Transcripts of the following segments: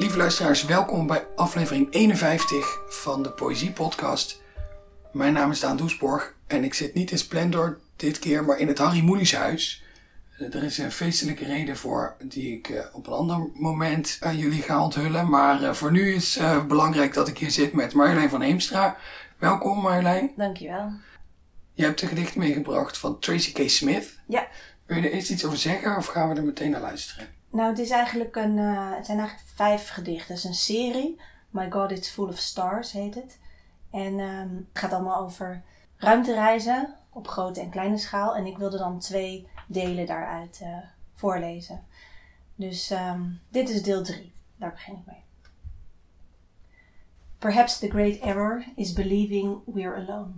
Lieve luisteraars, welkom bij aflevering 51 van de Poëzie Podcast. Mijn naam is Daan Doesborg en ik zit niet in Splendor dit keer, maar in het Harry Moelis huis. Er is een feestelijke reden voor die ik uh, op een ander moment aan jullie ga onthullen. Maar uh, voor nu is het belangrijk dat ik hier zit met Marjolein van Heemstra. Welkom Marjolein. Dankjewel. Je hebt een gedicht meegebracht van Tracy K. Smith. Ja. Wil je er eerst iets over zeggen of gaan we er meteen naar luisteren? Nou, het, is eigenlijk een, het zijn eigenlijk vijf gedichten. Het is een serie. My God, It's Full of Stars heet het. En um, het gaat allemaal over ruimtereizen op grote en kleine schaal. En ik wilde dan twee delen daaruit uh, voorlezen. Dus um, dit is deel 3. Daar begin ik mee. Perhaps the great error is believing we're alone.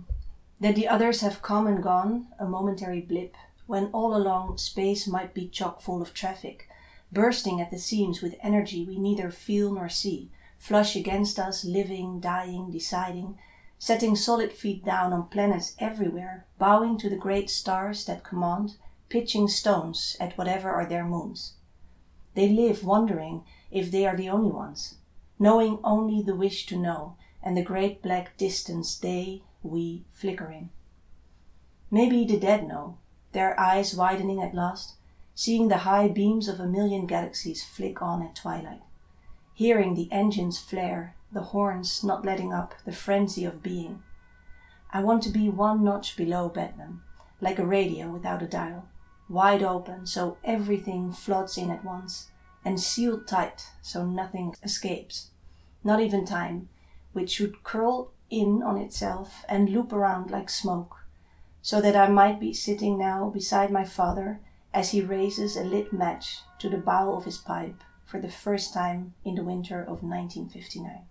That the others have come and gone, a momentary blip, when all along space might be chock full of traffic, bursting at the seams with energy we neither feel nor see, flush against us, living, dying, deciding, setting solid feet down on planets everywhere, bowing to the great stars that command, pitching stones at whatever are their moons. They live wondering if they are the only ones, knowing only the wish to know and the great black distance they, we, flicker in. Maybe the dead know, their eyes widening at last, seeing the high beams of a million galaxies flick on at twilight, hearing the engines flare, the horns not letting up the frenzy of being. I want to be one notch below Bedlam, like a radio without a dial, wide open so everything floods in at once, and sealed tight so nothing escapes, not even time, which should curl in on itself and loop around like smoke, so that I might be sitting now beside my father as he raises a lit match to the bowl of his pipe for the first time in the winter of 1959.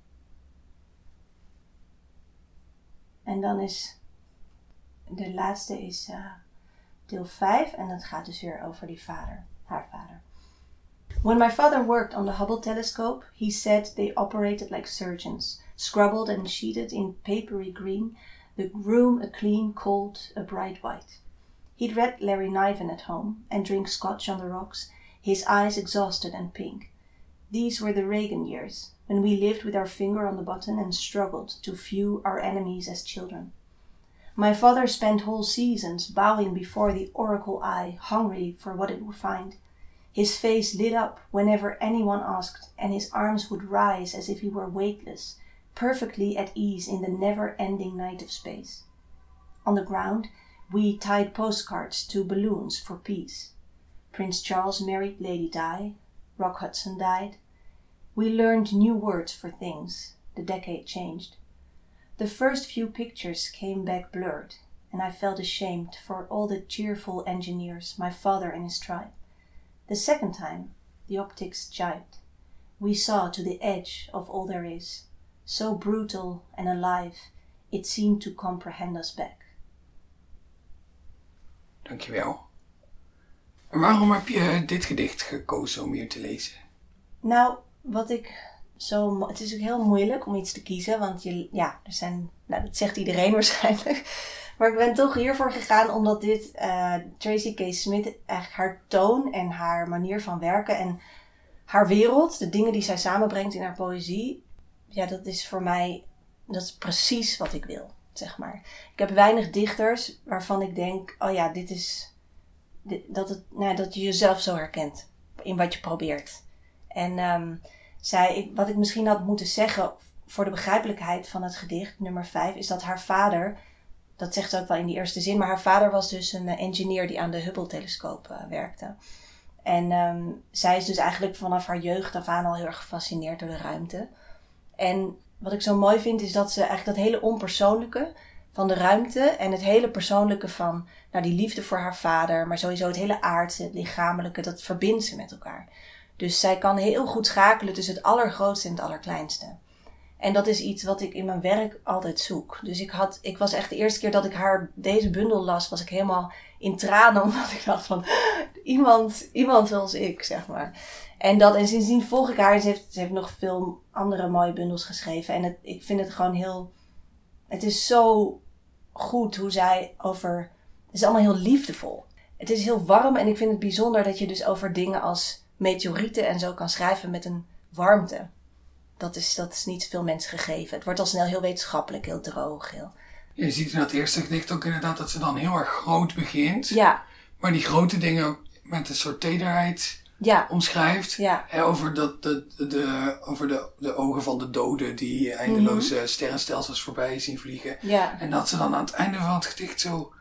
En dan is de laatste is uh, deel 5 en dat gaat dus weer over die vader, haar vader. When my father worked on the Hubble telescope, he said they operated like surgeons, scrubbled and sheeted in papery green, the room a clean, cold, a bright white. He'd read Larry Niven at home and drink scotch on the rocks, his eyes exhausted and pink. These were the Reagan years, when we lived with our finger on the button and struggled to view our enemies as children. My father spent whole seasons bowing before the oracle eye, hungry for what it would find. His face lit up whenever anyone asked, and his arms would rise as if he were weightless, perfectly at ease in the never ending night of space. On the ground, we tied postcards to balloons for peace. Prince Charles married Lady Di, Rock Hudson died. We learned new words for things. The decade changed. The first few pictures came back blurred, and I felt ashamed for all the cheerful engineers, my father and his tribe. The second time, the optics jibed. We saw to the edge of all there is, so brutal and alive, it seemed to comprehend us back. Dankjewel. Waarom heb je dit gedicht gekozen om hier te lezen? Nou, wat ik zo. Het is ook heel moeilijk om iets te kiezen, want je, ja, er zijn. Nou, dat zegt iedereen waarschijnlijk. Maar ik ben toch hiervoor gegaan omdat dit uh, Tracy K. Smith eigenlijk haar toon en haar manier van werken en haar wereld, de dingen die zij samenbrengt in haar poëzie, ja, dat is voor mij, dat is precies wat ik wil, zeg maar. Ik heb weinig dichters waarvan ik denk, oh ja, dit is, dat, het, nou, dat je jezelf zo herkent in wat je probeert. En um, zij, ik, wat ik misschien had moeten zeggen voor de begrijpelijkheid van het gedicht, nummer 5, is dat haar vader, dat zegt ze ook wel in die eerste zin, maar haar vader was dus een engineer die aan de Hubble-telescoop uh, werkte. En um, zij is dus eigenlijk vanaf haar jeugd af aan al heel erg gefascineerd door de ruimte. En wat ik zo mooi vind is dat ze eigenlijk dat hele onpersoonlijke van de ruimte en het hele persoonlijke van nou, die liefde voor haar vader, maar sowieso het hele aardse, het lichamelijke, dat verbindt ze met elkaar. Dus zij kan heel goed schakelen tussen het allergrootste en het allerkleinste. En dat is iets wat ik in mijn werk altijd zoek. Dus ik, had, ik was echt de eerste keer dat ik haar deze bundel las, was ik helemaal in tranen. Omdat ik dacht van, iemand, iemand zoals ik, zeg maar. En, dat, en sindsdien volg ik haar. Ze heeft, ze heeft nog veel andere mooie bundels geschreven. En het, ik vind het gewoon heel... Het is zo goed hoe zij over... Het is allemaal heel liefdevol. Het is heel warm en ik vind het bijzonder dat je dus over dingen als meteorieten en zo kan schrijven met een warmte. dat is, dat is niet veel mensen gegeven. Het wordt al snel heel wetenschappelijk, heel droog. Heel... Je ziet in dat eerste gedicht ook inderdaad dat ze dan heel erg groot begint. Ja, Maar die grote dingen met een soort tederheid ja, omschrijft. ja, Hè, over dat, de, de, over de, de ogen van de doden die eindeloze Mhm. sterrenstelsels voorbij zien vliegen. ja, En dat ze dan aan het einde van het gedicht zo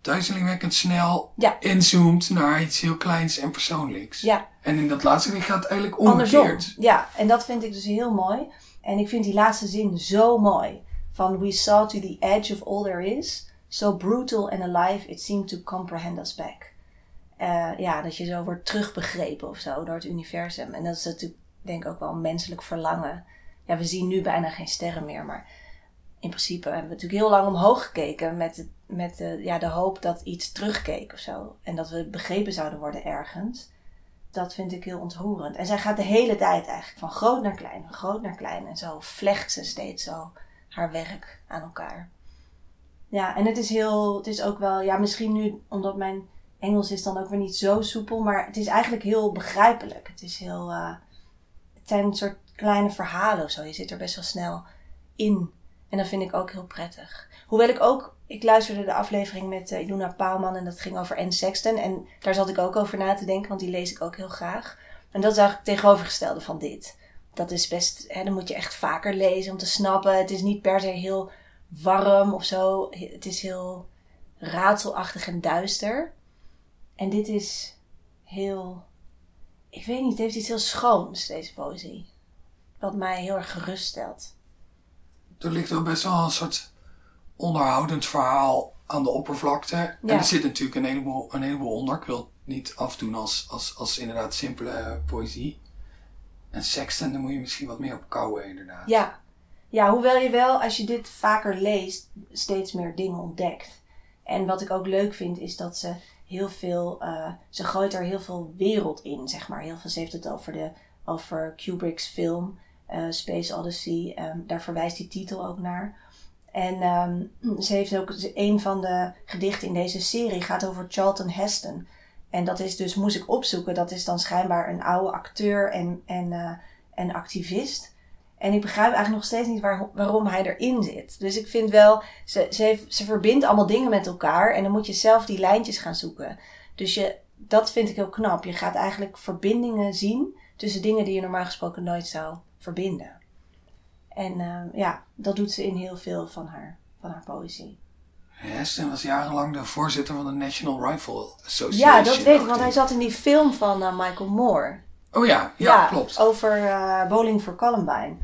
duizelingwekkend snel Ja. inzoomt naar iets heel kleins en persoonlijks. ja. En in dat laatste gedicht gaat het eigenlijk Andersom. omgekeerd. Ja, en dat vind ik dus heel mooi. En ik vind die laatste zin zo mooi. Van we saw to the edge of all there is. So brutal and alive it seemed to comprehend us back. Eh, ja, dat je zo wordt terugbegrepen of zo door het universum. En dat is natuurlijk denk ik ook wel een menselijk verlangen. Ja, we zien nu bijna geen sterren meer, maar in principe hebben we natuurlijk heel lang omhoog gekeken met, het, met de, ja, de hoop dat iets terugkeek of zo. En dat we begrepen zouden worden ergens. Dat vind ik heel ontroerend. En zij gaat de hele tijd eigenlijk van groot naar klein, van groot naar klein. En zo vlecht ze steeds zo haar werk aan elkaar. Ja, en het is heel, het is ook wel, ja, misschien nu, omdat mijn Engels is dan ook weer niet zo soepel, maar het is eigenlijk heel begrijpelijk. Het is heel, eh, het zijn een soort kleine verhalen of zo. Je zit er best wel snel in. En dat vind ik ook heel prettig. Hoewel ik ook, ik luisterde de aflevering met uh, Ilona Paalman en dat ging over Anne Sexton. En daar zat ik ook over na te denken, want die lees ik ook heel graag. En dat is eigenlijk tegenovergestelde van dit. Dat is best, hè, dan moet je echt vaker lezen om te snappen. Het is niet per se heel warm of zo. Het is heel raadselachtig en duister. En dit is heel, ik weet niet, het heeft iets heel schoons, deze poëzie. Wat mij heel erg geruststelt. Er ligt ook best wel een soort onderhoudend verhaal aan de oppervlakte. En er zit natuurlijk een heleboel, een heleboel onder. Ik wil het niet afdoen als, als, als inderdaad simpele eh, poëzie. En Sexton, daar moet je misschien wat meer op kouwen inderdaad. Ja. ja, hoewel je wel, als je dit vaker leest, steeds meer dingen ontdekt. En wat ik ook leuk vind, is dat ze heel veel, eh, ze gooit er heel veel wereld in, zeg maar. Heel veel, ze heeft het over, de, over Kubrick's film, eh, Space Odyssey. Ehm, daar verwijst die titel ook naar. En ehm, ze heeft ook, een van de gedichten in deze serie gaat over Charlton Heston. En dat is dus, moest ik opzoeken, dat is dan schijnbaar een oude acteur en, en, eh, en activist. En ik begrijp eigenlijk nog steeds niet waar, waarom hij erin zit. Dus ik vind wel, ze, ze, heeft, ze verbindt allemaal dingen met elkaar. En dan moet je zelf die lijntjes gaan zoeken. Dus je, dat vind ik heel knap. Je gaat eigenlijk verbindingen zien tussen dingen die je normaal gesproken nooit zou verbinden. En eh, ja, dat doet ze in heel veel van haar, van haar poëzie. Heston was jarenlang de voorzitter van de National Rifle Association. Ja, dat weet ik, want hij zat in die film van eh, Michael Moore. Oh ja, ja, klopt. Over eh, Bowling for Columbine.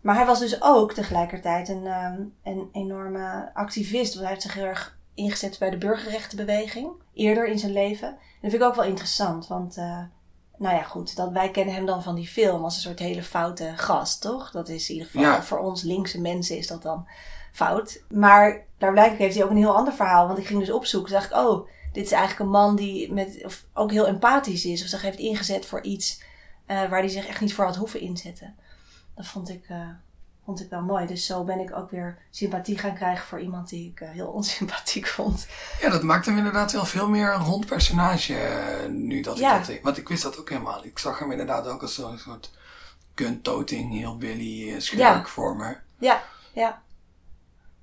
Maar hij was dus ook tegelijkertijd een, ehm, een enorme activist. Want hij heeft zich heel erg ingezet bij de burgerrechtenbeweging. Eerder in zijn leven. En dat vind ik ook wel interessant. Want, eh, nou ja, goed. Dat, wij kennen hem dan van die film als een soort hele foute gast, toch? Dat is in ieder geval Ja. voor ons linkse mensen is dat dan fout. Maar blijkbaar heeft hij ook een heel ander verhaal. Want ik ging dus opzoeken. Dacht ik, oh, dit is eigenlijk een man die met, of ook heel empathisch is. Of zich heeft ingezet voor iets eh, waar hij zich echt niet voor had hoeven inzetten. Dat vond ik, eh, vond ik wel mooi. Dus zo ben ik ook weer sympathie gaan krijgen voor iemand die ik eh, heel onsympathiek vond. Ja, dat maakt hem inderdaad wel veel meer een rond personage nu dat Ja. ik dat... Want ik wist dat ook helemaal. Ik zag hem inderdaad ook als zo'n soort gun-toting, heel Billy schurk Ja. voor me. Ja, ja.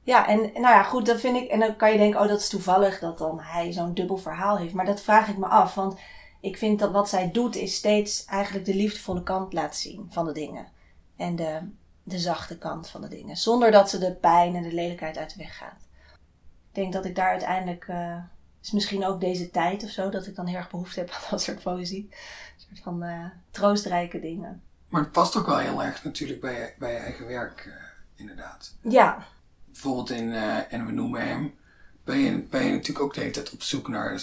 Ja, en nou ja, goed, dat vind ik. En dan kan je denken, oh, dat is toevallig dat dan hij zo'n dubbel verhaal heeft. Maar dat vraag ik me af. Want ik vind dat wat zij doet, is steeds eigenlijk de liefdevolle kant laten zien van de dingen. En de, de zachte kant van de dingen. Zonder dat ze de pijn en de lelijkheid uit de weg gaat. Ik denk dat ik daar uiteindelijk. eh, is misschien ook deze tijd of zo, dat ik dan heel erg behoefte heb aan dat soort poëzie. Een soort van eh, troostrijke dingen. Maar het past ook wel heel erg natuurlijk bij je, bij je eigen werk, eh, inderdaad. Ja, Bijvoorbeeld in En we noemen hem, ben je, ben je natuurlijk ook de hele tijd op zoek naar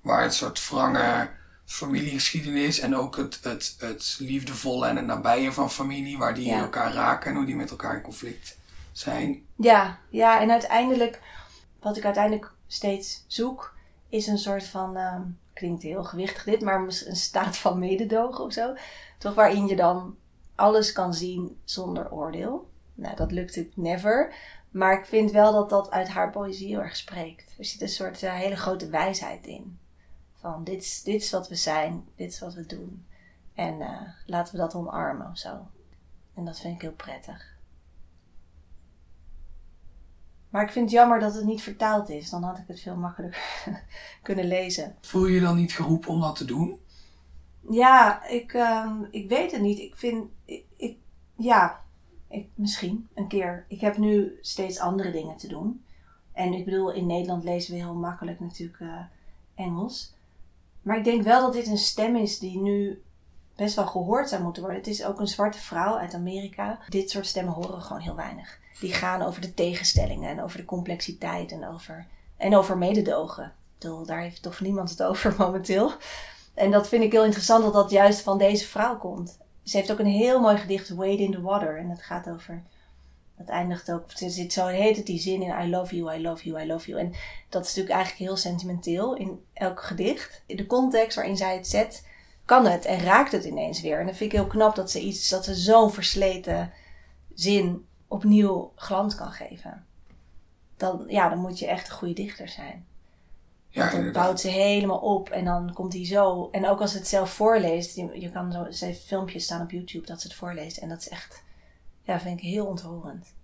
waar het soort wrange familiegeschiedenis en ook het, het, het liefdevolle en het nabije van familie, waar die Ja. elkaar raken en hoe die met elkaar in conflict zijn. Ja, ja, en uiteindelijk, wat ik uiteindelijk steeds zoek, is een soort van, ehm, klinkt heel gewichtig dit, maar een staat van mededogen of zo. Toch waarin je dan alles kan zien zonder oordeel. Nou, dat lukt natuurlijk never. Maar ik vind wel dat dat uit haar poëzie heel erg spreekt. Er zit een soort eh, hele grote wijsheid in. Van dit is, dit is wat we zijn, dit is wat we doen. En eh, laten we dat omarmen of zo. En dat vind ik heel prettig. Maar ik vind het jammer dat het niet vertaald is. Dan had ik het veel makkelijker kunnen lezen. Voel je je dan niet geroepen om dat te doen? Ja, ik, ehm, ik weet het niet. Ik vind, ik, ik- ja, ik, misschien een keer. Ik heb nu steeds andere dingen te doen. En ik bedoel, in Nederland lezen we heel makkelijk natuurlijk eh, Engels. Maar ik denk wel dat dit een stem is die nu best wel gehoord zou moeten worden. Het is ook een zwarte vrouw uit Amerika. Dit soort stemmen horen we gewoon heel weinig. Die gaan over de tegenstellingen en over de complexiteit en over, en over mededogen. Bedoel, daar heeft toch niemand het over momenteel. En dat vind ik heel interessant dat dat juist van deze vrouw komt. Ze heeft ook een heel mooi gedicht, Wade in the Water. En dat gaat over. Dat eindigt ook. Er zit zo heet het die zin in I love you, I love you, I love you. En dat is natuurlijk eigenlijk heel sentimenteel in elk gedicht. In de context waarin zij het zet, kan het en raakt het ineens weer. En dat vind ik heel knap dat ze iets, dat ze zo'n versleten zin opnieuw glans kan geven. Dan, ja, dan moet je echt een goede dichter zijn. Ja, Want dan bouwt ze helemaal op en dan komt hij zo. En ook als ze het zelf voorleest, je, je kan zo, ze heeft filmpjes staan op YouTube dat ze het voorleest. En dat is echt, ja, vind ik heel ontroerend.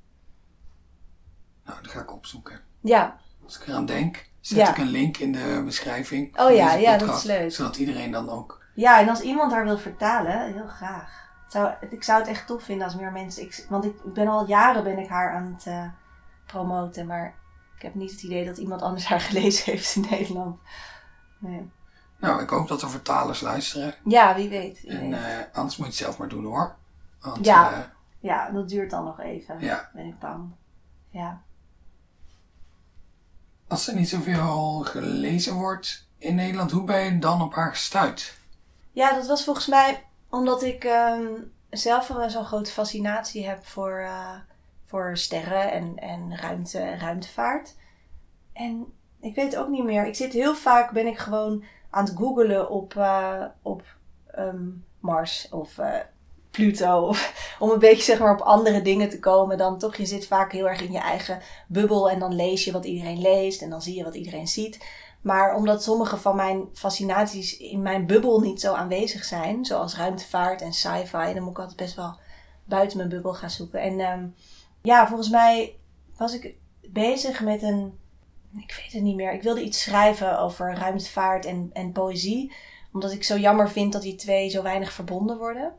Nou, dat ga ik opzoeken. Ja, Als ik eraan denk, zet Ja. ik een link in de beschrijving. Oh ja, ja, dat is leuk. Zodat iedereen dan ook... ja, en als iemand haar wil vertalen, heel graag. Het Zou, ik zou het echt tof vinden als meer mensen. Ik, want ik ben al jaren ben ik haar aan het eh, promoten, maar ik heb niet het idee dat iemand anders haar gelezen heeft in Nederland. Nee. Nou, ik hoop dat er vertalers luisteren. Ja, wie weet. Wie En weet. eh, anders moet je het zelf maar doen hoor. Want, Ja. eh, ja, dat duurt dan nog even. ja. Ben ik bang. Ja. Als er niet zoveel gelezen wordt in Nederland, hoe ben je dan op haar gestuurd? Ja, dat was volgens mij omdat ik ehm, zelf wel zo'n grote fascinatie heb voor, eh, voor sterren en, en ruimte en ruimtevaart. En ik weet ook niet meer. Ik zit heel vaak, ben ik gewoon aan het googelen op, eh, op ehm, Mars of eh, Pluto. Of, om een beetje zeg maar op andere dingen te komen dan toch. Je zit vaak heel erg in je eigen bubbel en dan lees je wat iedereen leest en dan zie je wat iedereen ziet. Maar omdat sommige van mijn fascinaties in mijn bubbel niet zo aanwezig zijn, zoals ruimtevaart en sci-fi, dan moet ik altijd best wel buiten mijn bubbel gaan zoeken. En ehm, ja, volgens mij was ik bezig met een. Ik weet het niet meer. Ik wilde iets schrijven over ruimtevaart en, en poëzie. Omdat ik zo jammer vind dat die twee zo weinig verbonden worden.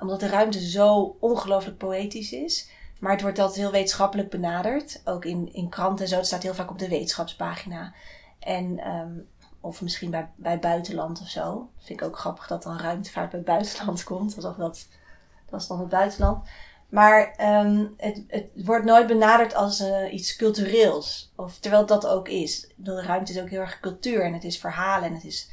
Omdat de ruimte zo ongelooflijk poëtisch is. Maar het wordt altijd heel wetenschappelijk benaderd. Ook in, in kranten en zo. Het staat heel vaak op de wetenschapspagina. En, ehm, of misschien bij, bij buitenland of zo. Vind ik ook grappig dat dan ruimtevaart bij buitenland komt. Alsof dat, dat is dan het buitenland. Maar ehm, het, het wordt nooit benaderd als eh, iets cultureels. Of, terwijl dat ook is. De ruimte is ook heel erg cultuur en het is verhalen en het is...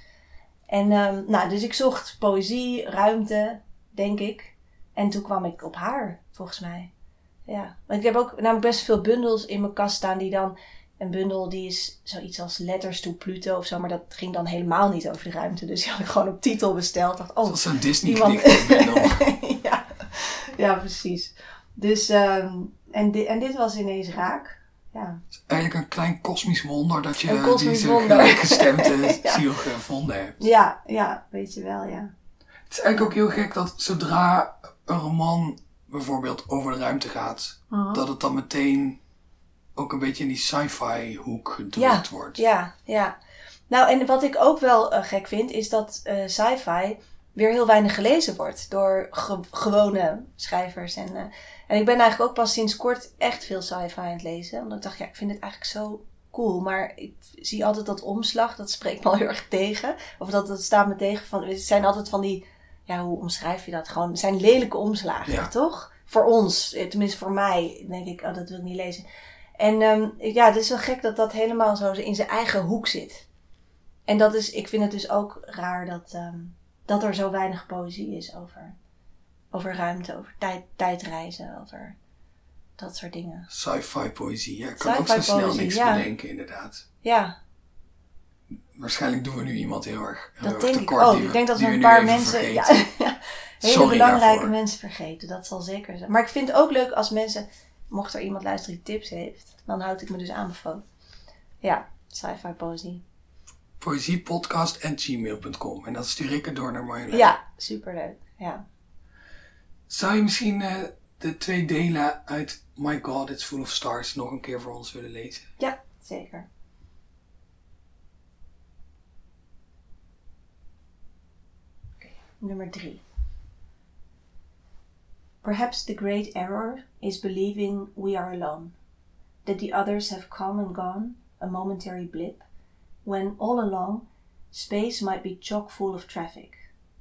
En ehm, nou, dus ik zocht poëzie, ruimte, denk ik. En toen kwam ik op haar, volgens mij. Ja, want ik heb ook namelijk best veel bundels in mijn kast staan die dan... Een bundel die is zoiets als Letters to Pluto of zo, maar dat ging dan helemaal niet over de ruimte. Dus die had ik gewoon op titel besteld. Dacht, oh, Dat is zo'n Disney Iemand- ja. ja, precies. Dus, ehm, en, di- en dit was ineens raak. Ja. Eigenlijk een klein kosmisch wonder dat je Een wonder. gelijkgestemde Ja. ziel gevonden hebt. ja, ja, weet je wel, ja. Het is eigenlijk ook heel gek dat zodra een roman bijvoorbeeld over de ruimte gaat, Mhm. dat het dan meteen ook een beetje in die sci-fi hoek gedrukt Ja, wordt. Ja, ja. Nou, en wat ik ook wel eh, gek vind, is dat eh, sci-fi weer heel weinig gelezen wordt door ge- gewone schrijvers. En, eh, en ik ben eigenlijk ook pas sinds kort echt veel sci-fi aan het lezen. Omdat ik dacht, ja, ik vind het eigenlijk zo cool. Maar ik zie altijd dat omslag, dat spreekt me al heel erg tegen. Of dat, dat staat me tegen van, het zijn altijd van die, ja, hoe omschrijf je dat? Gewoon, het zijn lelijke omslagen, Ja. toch? Voor ons, eh, tenminste voor mij, denk ik, oh, dat wil ik niet lezen. En ehm, ja, het is wel gek dat dat helemaal zo in zijn eigen hoek zit. En dat is, ik vind het dus ook raar dat, ehm, dat er zo weinig poëzie is over, over ruimte, over tijd, tijdreizen, over dat soort dingen. Sci-fi poëzie, ja. Ik kan ook zo snel poëzie, niks ja. bedenken, inderdaad. Ja, Waarschijnlijk doen we nu iemand heel erg, heel dat erg denk ik ook. we- ik denk dat we een paar mensen, ja, hele Sorry belangrijke daarvoor. mensen vergeten. Dat zal zeker zijn. Maar ik vind het ook leuk als mensen, mocht er iemand luisteren die tips heeft, dan houd ik me dus aanbevolen. Ja, sci-fi poëzie. Poëziepodcast en gmail.com. En dat stuur ik het door naar Marjolein. Ja, superleuk. Ja. Zou je misschien eh, de twee delen uit My God, It's Full of Stars nog een keer voor ons willen lezen? Ja, zeker. Nummer drie. Perhaps the great error is believing we are alone, that the others have come and gone, a momentary blip, when all along space might be chock full of traffic,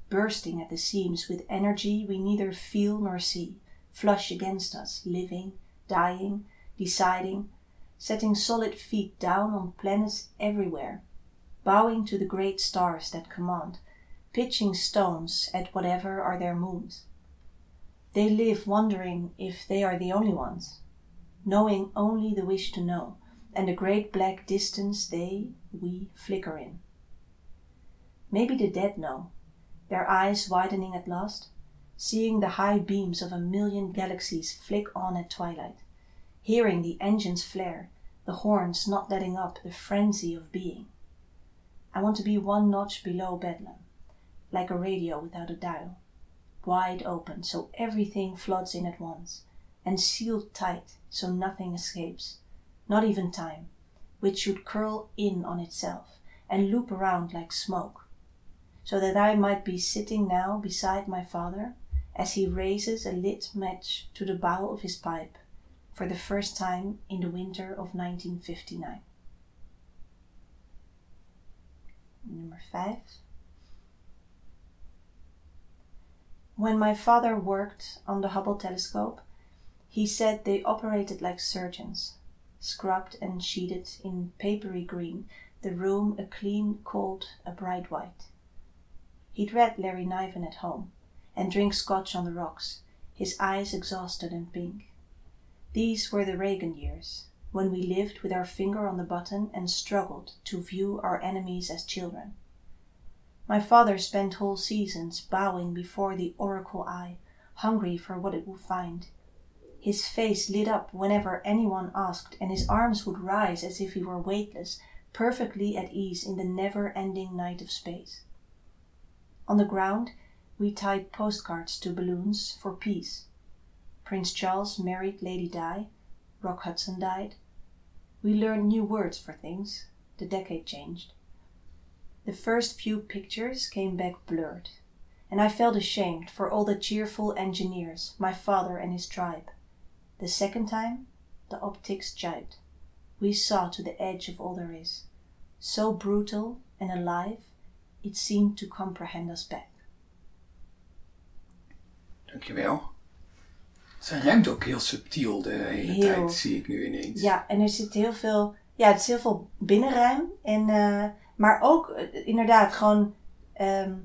bursting at the seams with energy we neither feel nor see, flush against us, living, dying, deciding, setting solid feet down on planets everywhere, bowing to the great stars that command, pitching stones at whatever are their moons. They live wondering if they are the only ones, knowing only the wish to know, and the great black distance they, we, flicker in. Maybe the dead know, their eyes widening at last, seeing the high beams of a million galaxies flick on at twilight, hearing the engines flare, the horns not letting up the frenzy of being. I want to be one notch below Bedlam, like a radio without a dial, wide open so everything floods in at once, and sealed tight so nothing escapes, not even time, which should curl in on itself and loop around like smoke, so that I might be sitting now beside my father as he raises a lit match to the bowl of his pipe for the first time in the winter of 1959. Nummer 5. When my father worked on the Hubble telescope, he said they operated like surgeons, scrubbed and sheeted in papery green, the room a clean, cold, a bright white. He'd read Larry Niven at home, and drink scotch on the rocks, his eyes exhausted and pink. These were the Reagan years, when we lived with our finger on the button and struggled to view our enemies as children. My father spent whole seasons bowing before the oracle eye, hungry for what it would find. His face lit up whenever anyone asked, and his arms would rise as if he were weightless, perfectly at ease in the never ending night of space. On the ground, we tied postcards to balloons for peace. Prince Charles married Lady Di, Rock Hudson died. We learned new words for things. The decade changed. The first few pictures came back blurred, and I felt ashamed for all the cheerful engineers, my father and his tribe. The second time, the optics jibed. We saw to the edge of all there is, so brutal and alive, it seemed to comprehend us back. Dankjewel. Zij ruimt ook heel subtiel de hele Heel. tijd, zie ik nu ineens. Ja, en er zit heel veel, ja, het is heel veel binnenruim. En, eh, maar ook eh, inderdaad gewoon ehm,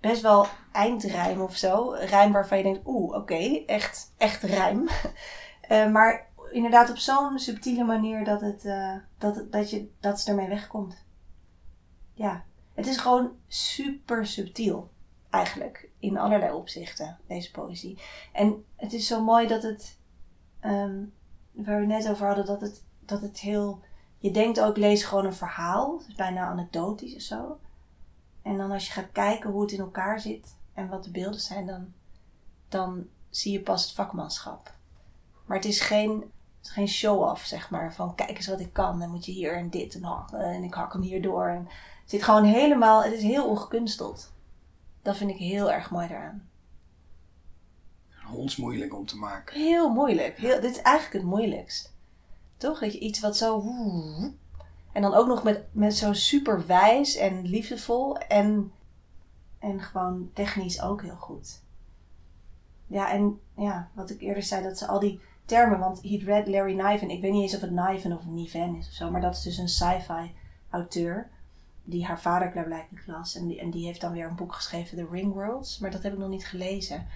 best wel eindrijm of zo. Rijm waarvan je denkt, oeh, oké, echt, echt rijm. Eh, maar inderdaad op zo'n subtiele manier dat, het, eh, dat, dat, je, dat ze ermee wegkomt. Ja, het is gewoon super subtiel eigenlijk. In allerlei opzichten, deze poëzie. En het is zo mooi dat het, ehm, waar we net over hadden, dat het, dat het heel. Je denkt ook, lees gewoon een verhaal. Het is bijna anekdotisch of zo. En dan als je gaat kijken hoe het in elkaar zit en wat de beelden zijn, dan, dan zie je pas het vakmanschap. Maar het is geen, het is geen show-off, zeg maar. Van kijk eens wat ik kan. Dan moet je hier en dit en hakken. En ik hak hem hier door. En het zit gewoon helemaal, het is heel ongekunsteld. Dat vind ik heel erg mooi eraan. Hondsmoeilijk om te maken. Heel moeilijk. Heel, dit is eigenlijk het moeilijkst. Toch? Iets wat zo... En dan ook nog met, met zo super wijs en liefdevol. En, en gewoon technisch ook heel goed. Ja, en ja, wat ik eerder zei, dat ze al die termen... Want he'd read Larry Niven. Ik weet niet eens of het Niven of Niven is of zo. Maar dat is dus een sci-fi auteur. Die haar vader klaarblijkelijk las. En die, en die heeft dan weer een boek geschreven, The Ring Worlds. Maar dat heb ik nog niet gelezen.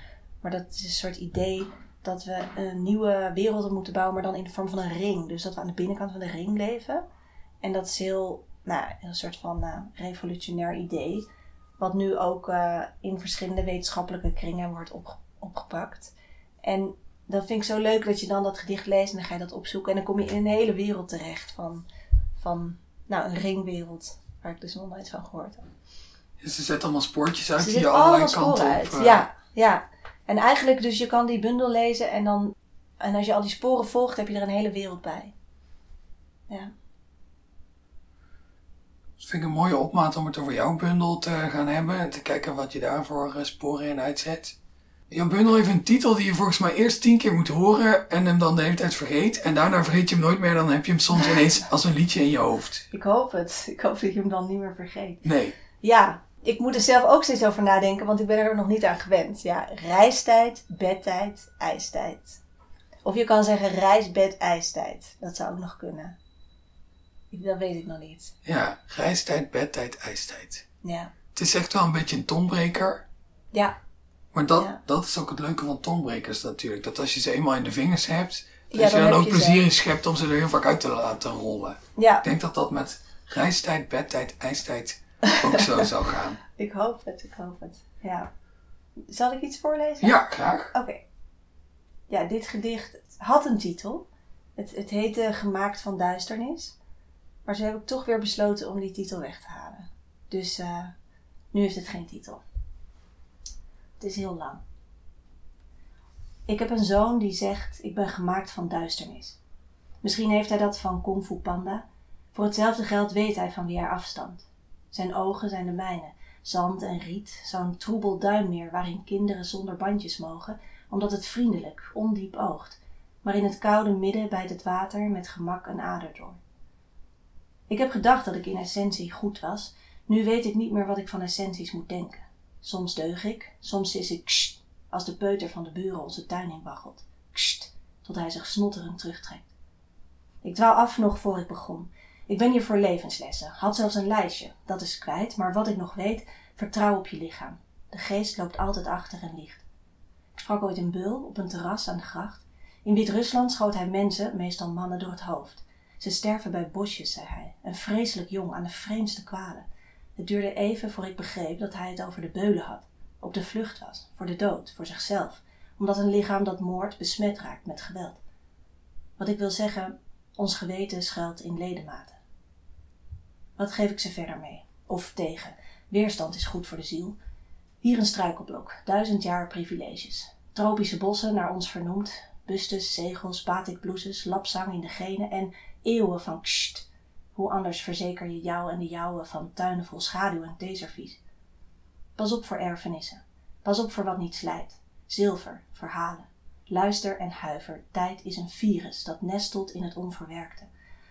Maar dat is een soort idee dat we een nieuwe wereld moeten bouwen, maar dan in de vorm van een ring. Dus dat we aan de binnenkant van de ring leven. En dat is heel, nou, een soort van nou, revolutionair idee. Wat nu ook eh, in verschillende wetenschappelijke kringen wordt opge- opgepakt. En dat vind ik zo leuk dat je dan dat gedicht leest en dan ga je dat opzoeken. En dan kom je in een hele wereld terecht van, van nou, een ringwereld. Waar ik dus nog nooit van gehoord heb. Ze zet allemaal spoortjes uit Ze die je allerlei kanten sporen op... uit. eh, Ja, ja. En eigenlijk, dus je kan die bundel lezen en dan, en als je al die sporen volgt, heb je er een hele wereld bij. Ja. Dat vind ik een mooie opmaat om het over jouw bundel te gaan hebben en te kijken wat je daarvoor eh, sporen in uitzet. Jouw bundel heeft een titel die je volgens mij eerst tien keer moet horen en hem dan de hele tijd vergeet. En daarna vergeet je hem nooit meer, dan heb je hem soms ineens als een liedje in je hoofd. Ik hoop het. Ik hoop dat je hem dan niet meer vergeet. Nee. Ja, ik moet er zelf ook steeds over nadenken, want ik ben er nog niet aan gewend. Ja, reistijd, bedtijd, ijstijd. Of je kan zeggen reis, bed, ijstijd. Dat zou ook nog kunnen. Dat weet ik nog niet. Ja, reistijd, bedtijd, ijstijd. Ja. Het is echt wel een beetje een tonbreker. Ja. Maar dat, Ja. dat is ook het leuke van tonbrekers natuurlijk. Dat als je ze eenmaal in de vingers hebt, dat Ja, je dan dan ook plezier in schept om ze er heel vaak uit te laten rollen. Ja, Ik denk dat dat met reistijd, bedtijd, ijstijd ook zo gaan. ik hoop het, ik hoop het. Ja. Zal ik iets voorlezen? Ja, graag. Oké. Ja, dit gedicht had een titel. Het, het heette Gemaakt van Duisternis. Maar zo heb ik toch weer besloten om die titel weg te halen. Dus eh, nu heeft het geen titel. Het is heel lang. Ik heb een zoon die zegt: Ik ben gemaakt van duisternis. Misschien heeft hij dat van Kung Fu Panda. Voor hetzelfde geld weet hij van wie hij afstamt. Zijn ogen zijn de mijne, zand en riet, zo'n troebel duinmeer waarin kinderen zonder bandjes mogen, omdat het vriendelijk, ondiep oogt, maar in het koude midden bij het water met gemak een ader door. Ik heb gedacht dat ik in essentie goed was, nu weet ik niet meer wat ik van essenties moet denken. Soms deug ik, soms is ik ksht, als de peuter van de buren onze tuin in waggelt. Ksht, tot hij zich snotterend terugtrekt. Ik dwaal af nog voor ik begon. Ik ben hier voor levenslessen, had zelfs een lijstje, dat is kwijt, maar wat ik nog weet, vertrouw op je lichaam. De geest loopt altijd achter en liegt. Ik sprak ooit een beul op een terras aan de gracht. In Wit-Rusland schoot hij mensen, meestal mannen, door het hoofd. Ze sterven bij bosjes, zei hij, en vreselijk jong aan de vreemdste kwalen. Het duurde even voor ik begreep dat hij het over de beulen had, op de vlucht was, voor de dood, voor zichzelf, omdat een lichaam dat moordt besmet raakt met geweld. Wat ik wil zeggen, ons geweten schuilt in ledematen. Wat geef ik ze verder mee? Of tegen? Weerstand is goed voor de ziel. Hier een struikelblok, duizend jaar privileges. Tropische bossen naar ons vernoemd, bustes, zegels, batikbloeses, lapzang in de genen en eeuwen van ksht. Hoe anders verzeker je jou en de jouwe van tuinen vol schaduw en theeservies. Pas op voor erfenissen. Pas op voor wat niet slijt. Zilver, verhalen. Luister en huiver. Tijd is een virus dat nestelt in het onverwerkte.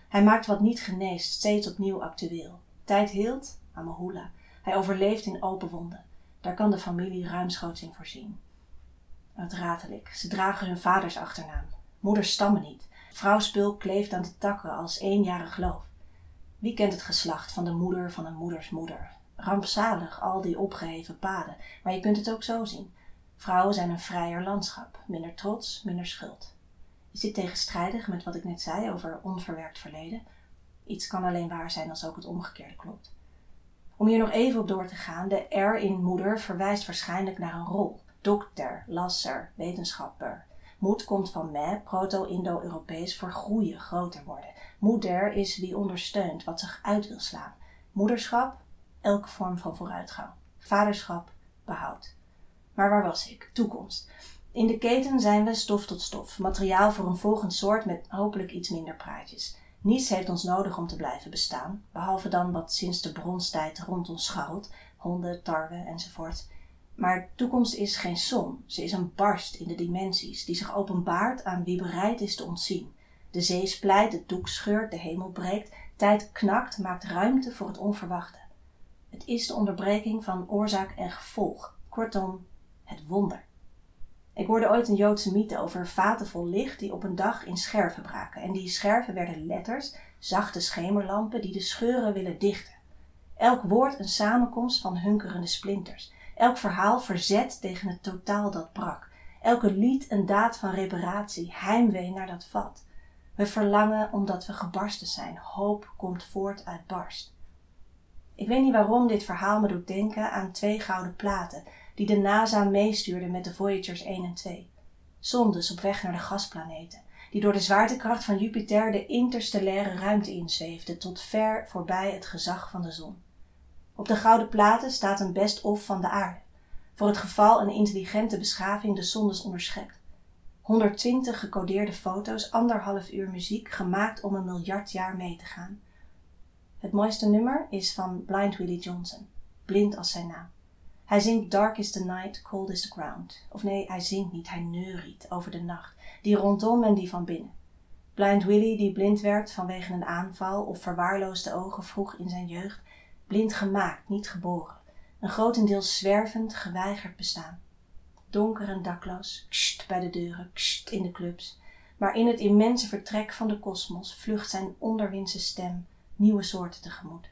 Hij maakt wat niet geneest steeds opnieuw actueel. Tijd heelt, Amahula. Hij overleeft in open wonden. Daar kan de familie ruimschoots in voorzien. Het ratelijk. Ze dragen hun vaders achternaam. Moeders stammen niet. Vrouwspul kleeft aan de takken als eenjarig geloof. Wie kent het geslacht van de moeder van een moeders moeder? Rampzalig al die opgeheven paden, maar je kunt het ook zo zien. Vrouwen zijn een vrijer landschap, minder trots, minder schuld. Is dit tegenstrijdig met wat ik net zei over onverwerkt verleden? Iets kan alleen waar zijn als ook het omgekeerde klopt. Om hier nog even op door te gaan, de R in moeder verwijst waarschijnlijk naar een rol. Dokter, lasser, wetenschapper. Moed komt van me, proto-Indo-Europees, voor groeien, groter worden. Moeder is wie ondersteunt, wat zich uit wil slaan. Moederschap, elke vorm van vooruitgang. Vaderschap, behoud. Maar waar was ik? Toekomst. In de keten zijn we stof tot stof, materiaal voor een volgend soort met hopelijk iets minder praatjes. Niets heeft ons nodig om te blijven bestaan, behalve dan wat sinds de bronstijd rond ons scharrelt, honden, tarwe enzovoort. Maar toekomst is geen som, ze is een barst in de dimensies, die zich openbaart aan wie bereid is te ontzien. De zee splijt, de doek scheurt, de hemel breekt, tijd knakt, maakt ruimte voor het onverwachte. Het is de onderbreking van oorzaak en gevolg, kortom, het wonder. Ik hoorde ooit een Joodse mythe over vaten vol licht die op een dag in scherven braken. En die scherven werden letters, zachte schemerlampen die de scheuren willen dichten. Elk woord een samenkomst van hunkerende splinters. Elk verhaal verzet tegen het totaal dat brak. Elke lied een daad van reparatie, heimwee naar dat vat. We verlangen omdat we gebarsten zijn. Hoop komt voort uit barst. Ik weet niet waarom dit verhaal me doet denken aan twee gouden platen die de NASA meestuurde met de Voyagers 1 en 2. Zondes op weg naar de gasplaneten, die door de zwaartekracht van Jupiter de interstellaire ruimte inzweefden tot ver voorbij het gezag van de zon. Op de gouden platen staat een best-of van de aarde. Voor het geval een intelligente beschaving de zondes onderschept. 120 gecodeerde foto's, anderhalf uur muziek, gemaakt om een miljard jaar mee te gaan. Het mooiste nummer is van Blind Willie Johnson, blind als zijn naam. Hij zingt Dark is the night, cold is the ground. Of nee, hij zingt niet, hij neuriet over de nacht, die rondom en die van binnen. Blind Willie, die blind werd vanwege een aanval of verwaarloosde ogen vroeg in zijn jeugd, blind gemaakt, niet geboren. Een grotendeels zwervend, geweigerd bestaan. Donker en dakloos, kst bij de deuren, kst in de clubs. Maar in het immense vertrek van de kosmos vlucht zijn onderwindse stem nieuwe soorten tegemoet.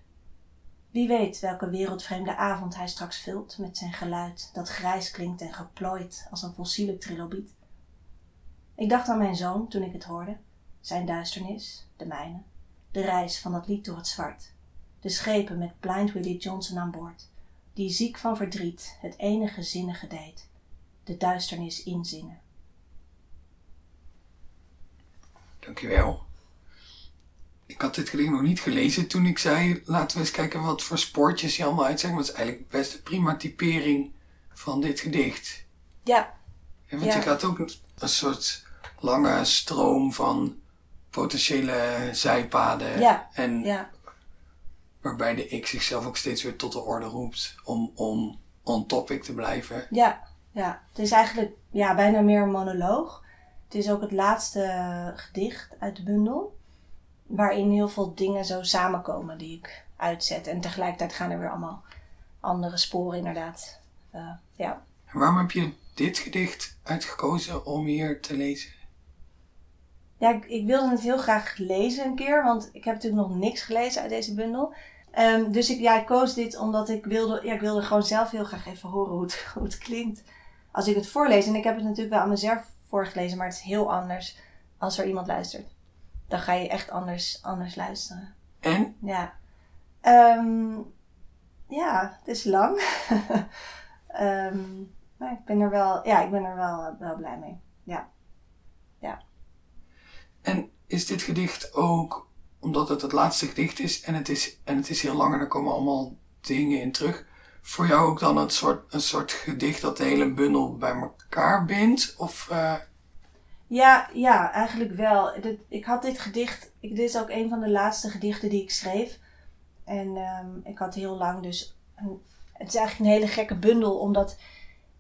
Wie weet welke wereldvreemde avond hij straks vult met zijn geluid dat grijs klinkt en geplooid als een fossiele trilobiet. Ik dacht aan mijn zoon toen ik het hoorde, zijn duisternis, de mijne, de reis van dat lied door het zwart, de schepen met Blind Willie Johnson aan boord, die ziek van verdriet het enige zinnige deed, de duisternis inzingen. Dankjewel. Ik had dit gedicht nog niet gelezen toen ik zei, laten we eens kijken wat voor spoortjes je allemaal uitzegt. Dat is eigenlijk best een prima typering van dit gedicht. Ja. Want Ja. je gaat ook een, een soort lange stroom van potentiële zijpaden. Ja, En Ja, waarbij de ik zichzelf ook steeds weer tot de orde roept om, om on topic te blijven. ja, ja. Het is eigenlijk ja, bijna meer een monoloog. Het is ook het laatste gedicht uit de bundel. Waarin heel veel dingen zo samenkomen die ik uitzet. En tegelijkertijd gaan er weer allemaal andere sporen inderdaad. Eh, ja. Waarom heb je dit gedicht uitgekozen om hier te lezen? Ja, ik, ik wilde het heel graag lezen een keer, want ik heb natuurlijk nog niks gelezen uit deze bundel. Ehm, dus ik, ja, ik koos dit omdat ik wilde, ja, ik wilde gewoon zelf heel graag even horen hoe het, hoe het klinkt als ik het voorlees. En ik heb het natuurlijk wel aan mezelf voorgelezen, maar het is heel anders als er iemand luistert. Dan ga je echt anders, anders luisteren. En Ja. Ehm, ja, het is lang. Ehm, maar ik ben er wel, ja, ik ben er wel, wel blij mee. Ja. En is dit gedicht ook, omdat het het laatste gedicht is en het is, en het is heel lang en er komen allemaal dingen in terug, voor jou ook dan een soort, een soort gedicht dat de hele bundel bij elkaar bindt? Of, eh, Ja, ja, eigenlijk wel. Ik had dit gedicht, dit is ook een van de laatste gedichten die ik schreef. En ehm, ik had heel lang dus, een, het is eigenlijk een hele gekke bundel, omdat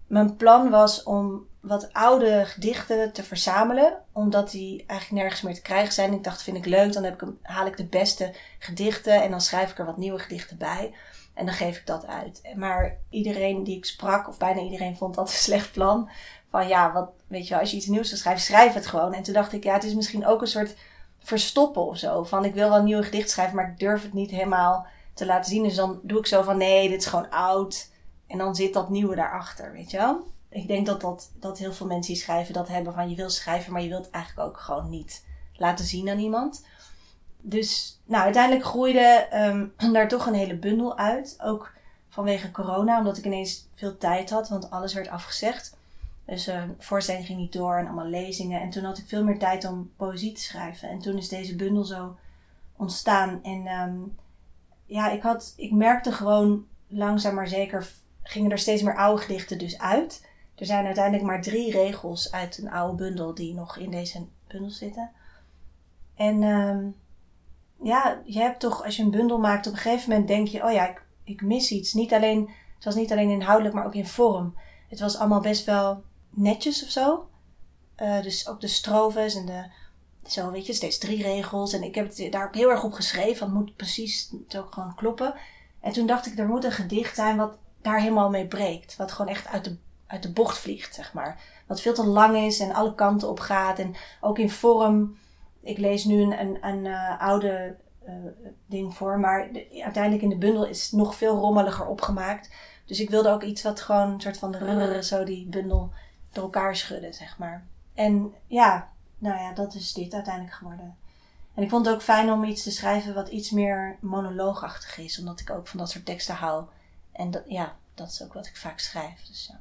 mijn plan was om wat oude gedichten te verzamelen, omdat die eigenlijk nergens meer te krijgen zijn. Ik dacht, vind ik leuk, dan heb ik, haal ik de beste gedichten en dan schrijf ik er wat nieuwe gedichten bij. En dan geef ik dat uit. Maar iedereen die ik sprak, of bijna iedereen, vond dat een slecht plan van ja, wat, weet je als je iets nieuws wil schrijven, schrijf het gewoon. En toen dacht ik, ja, het is misschien ook een soort verstoppen of zo. Van ik wil wel een nieuw gedicht schrijven, maar ik durf het niet helemaal te laten zien. Dus dan doe ik zo van nee, dit is gewoon oud. En dan zit dat nieuwe daarachter, weet je wel. Ik denk dat, dat, dat heel veel mensen die schrijven dat hebben van je wil schrijven, maar je wilt eigenlijk ook gewoon niet laten zien aan iemand. Dus nou, uiteindelijk groeide ehm, daar toch een hele bundel uit. Ook vanwege corona, omdat ik ineens veel tijd had, want alles werd afgezegd. Dus eh voorstelling ging niet door en allemaal lezingen. En toen had ik veel meer tijd om poëzie te schrijven. En toen is deze bundel zo ontstaan. En ehm, ja, ik, had, ik merkte gewoon langzaam maar zeker gingen er steeds meer oude gedichten dus uit. Er zijn uiteindelijk maar drie regels uit een oude bundel die nog in deze bundel zitten. En ehm, ja, je hebt toch, als je een bundel maakt, op een gegeven moment denk je, oh ja, ik, ik mis iets. Niet alleen, het was niet alleen inhoudelijk, maar ook in vorm. Het was allemaal best wel netjes of zo. Eh, dus ook de strofes en de, zo weet je, steeds drie regels. En ik heb het daar ook heel erg op geschreven, want het moet precies het ook gewoon kloppen. En toen dacht ik, er moet een gedicht zijn wat daar helemaal mee breekt. Wat gewoon echt uit de, uit de bocht vliegt, zeg maar. Wat veel te lang is en alle kanten op gaat. En ook in vorm. Ik lees nu een, een, een eh, oude eh, ding voor, maar de- uiteindelijk in de bundel is het nog veel rommeliger opgemaakt. Dus ik wilde ook iets wat gewoon een soort van rrrr, zo die bundel door elkaar schudden, zeg maar. En ja, nou ja, dat is dit uiteindelijk geworden. En ik vond het ook fijn om iets te schrijven wat iets meer monoloogachtig is, omdat ik ook van dat soort teksten hou. En dat, ja, dat is ook wat ik vaak schrijf. Dus ja.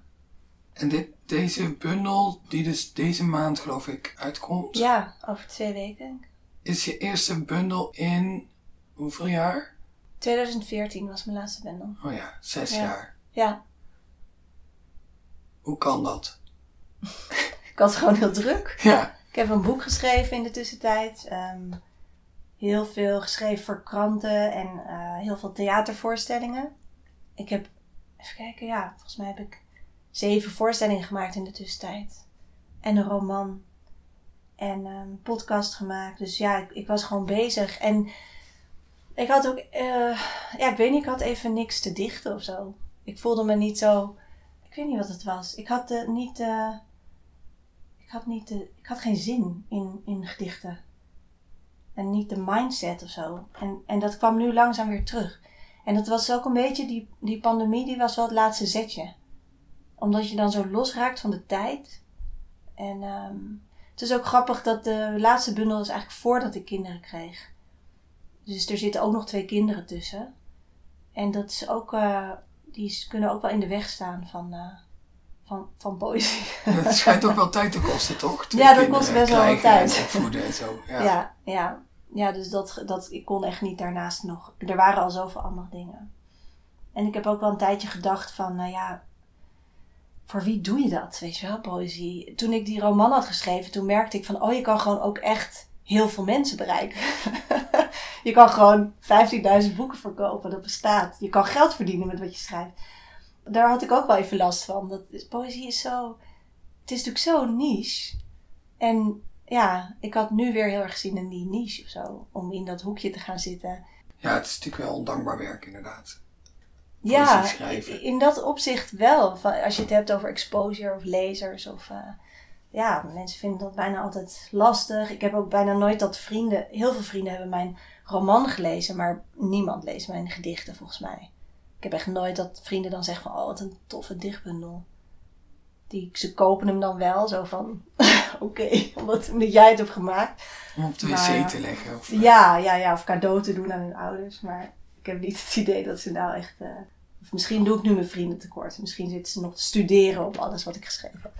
en dit, deze bundel, die dus deze maand geloof ik uitkomt, ja, over twee weken. is je eerste bundel in hoeveel jaar? 2014 was mijn laatste bundel. Oh ja, zes Ja. jaar. Ja, Hoe kan dat? ik had gewoon heel druk. Ja. Ik heb een boek geschreven in de tussentijd. Ehm, heel veel geschreven voor kranten en eh, heel veel theatervoorstellingen. Ik heb, even kijken, ja, volgens mij heb ik zeven voorstellingen gemaakt in de tussentijd. En een roman. En een podcast gemaakt. Dus ja, ik, ik was gewoon bezig. En ik had ook, eh, ja, ik weet niet, ik had even niks te dichten of zo. Ik voelde me niet zo, ik weet niet wat het was. Ik had uh, niet, had niet, ik had geen zin in, in gedichten. En niet de mindset of zo. En, en dat kwam nu langzaam weer terug. En dat was ook een beetje, die, die pandemie, die was wel het laatste zetje. Omdat je dan zo losraakt van de tijd. En um, het is ook grappig dat de laatste bundel is eigenlijk voordat ik kinderen kreeg. Dus er zitten ook nog twee kinderen tussen. En dat is ook, uh, die kunnen ook wel in de weg staan van, uh, van, van poëzie. Het schijnt ook wel tijd te kosten, toch? Twee ja, dat kost best wel wat tijd. En opvoeden en zo. Ja, ja, ja. ja dus dat, dat, ik kon echt niet daarnaast nog. Er waren al zoveel andere dingen. En ik heb ook wel een tijdje gedacht van, nou ja, voor wie doe je dat? Weet je wel, poëzie. Toen ik die roman had geschreven, toen merkte ik van, oh, je kan gewoon ook echt heel veel mensen bereiken. je kan gewoon 15.000 boeken verkopen, dat bestaat. Je kan geld verdienen met wat je schrijft. Daar had ik ook wel even last van. Dat, poëzie is zo. Het is natuurlijk zo niche. En ja, ik had nu weer heel erg zin in die niche of zo. Om in dat hoekje te gaan zitten. Ja, het is natuurlijk wel ondankbaar werk, inderdaad. Ja, in dat opzicht wel. Als je het hebt over exposure of lezers of. Uh, ja, mensen vinden dat bijna altijd lastig. Ik heb ook bijna nooit dat vrienden, heel veel vrienden hebben mijn roman gelezen, maar niemand leest mijn gedichten volgens mij. Ik heb echt nooit dat vrienden dan zeggen van, oh wat een toffe dichtbundel. Die, ze kopen hem dan wel, zo van, oké, omdat, omdat jij het hebt gemaakt. Om op de wc te leggen? Of, ja, ja, ja, of cadeau te doen aan hun ouders. Maar ik heb niet het idee dat ze nou echt... Uh, of misschien doe ik nu mijn vrienden tekort. Misschien zitten ze nog te studeren op alles wat ik geschreven heb.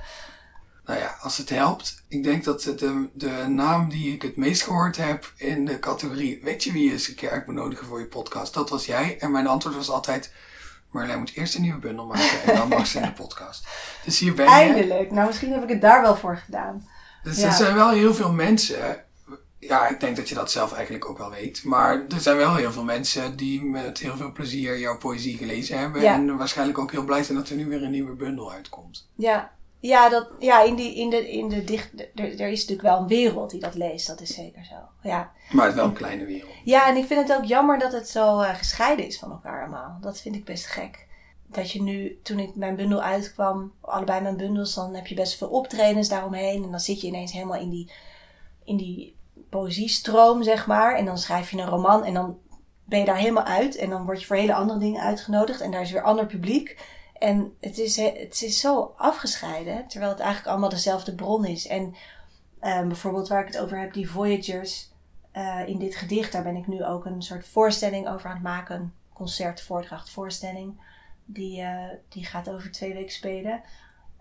Nou ja, als het helpt. Ik denk dat de, de naam die ik het meest gehoord heb in de categorie Weet je wie je eens een keer uit moet nodigen voor je podcast? Dat was jij. En mijn antwoord was altijd Marlijn moet eerst een nieuwe bundel maken en dan mag ze in de podcast. Dus hier ben je. Eindelijk. Nou, misschien heb ik het daar wel voor gedaan. Dus er zijn wel heel veel mensen. Ja, ik denk dat je dat zelf eigenlijk ook wel weet. Maar er zijn wel heel veel mensen die met heel veel plezier jouw poëzie gelezen hebben. En waarschijnlijk ook heel blij zijn dat er nu weer een nieuwe bundel uitkomt. Ja, ja, dat, ja in, die, in, de, in de dicht. Er, er is natuurlijk wel een wereld die dat leest, dat is zeker zo. Ja. Maar het is wel een kleine wereld. Ja, en ik vind het ook jammer dat het zo uh, gescheiden is van elkaar allemaal. Dat vind ik best gek. Dat je nu, toen ik mijn bundel uitkwam, allebei mijn bundels, dan heb je best veel optredens daaromheen. En dan zit je ineens helemaal in die, in die poëziestroom, zeg maar. En dan schrijf je een roman en dan ben je daar helemaal uit. En dan word je voor hele andere dingen uitgenodigd. En daar is weer ander publiek. En het is, het is zo afgescheiden, terwijl het eigenlijk allemaal dezelfde bron is. En um, bijvoorbeeld waar ik het over heb, die Voyagers uh, in dit gedicht, daar ben ik nu ook een soort voorstelling over aan het maken. Concert, voordracht, voorstelling. Die, uh, die gaat over twee weken spelen.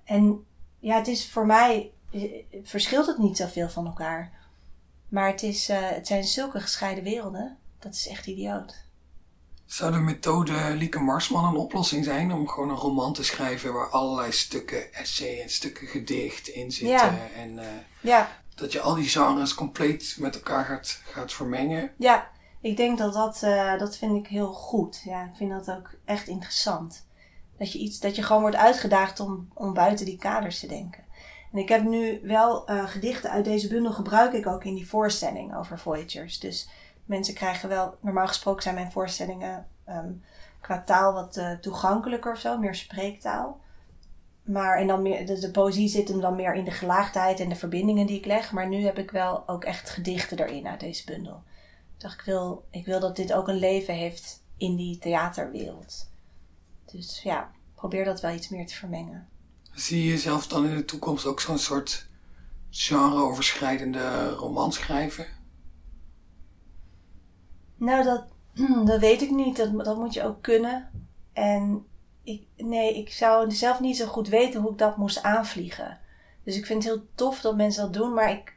En ja, het is voor mij, eh, verschilt het niet zoveel van elkaar. Maar het, is, het zijn zulke gescheiden werelden. Dat is echt idioot. Zou de methode Lieke Marsman een oplossing zijn om gewoon een roman te schrijven waar allerlei stukken essay en stukken gedicht in zitten? Ja. En uh, ja. dat je al die genres compleet met elkaar gaat, gaat vermengen? Ja, ik denk dat dat, uh, dat vind ik heel goed. Ja, ik vind dat ook echt interessant. Dat je, iets, dat je gewoon wordt uitgedaagd om, om buiten die kaders te denken. En ik heb nu wel uh, gedichten uit deze bundel gebruik ik ook in die voorstelling over Voyagers. Dus mensen krijgen wel, normaal gesproken zijn mijn voorstellingen um, qua taal wat uh, toegankelijker of zo, meer spreektaal. Maar en dan meer, de, de, poëzie zit hem dan meer in de gelaagdheid en de verbindingen die ik leg. Maar nu heb ik wel ook echt gedichten erin uit deze bundel. Ik dacht, ik wil, ik wil dat dit ook een leven heeft in die theaterwereld. Dus ja, probeer dat wel iets meer te vermengen. Zie je jezelf dan in de toekomst ook zo'n soort genre-overschrijdende roman schrijven? Nou, dat, dat weet ik niet. Dat, dat moet je ook kunnen. En ik, nee, ik zou zelf niet zo goed weten hoe ik dat moest aanvliegen. Dus ik vind het heel tof dat mensen dat doen. Maar ik,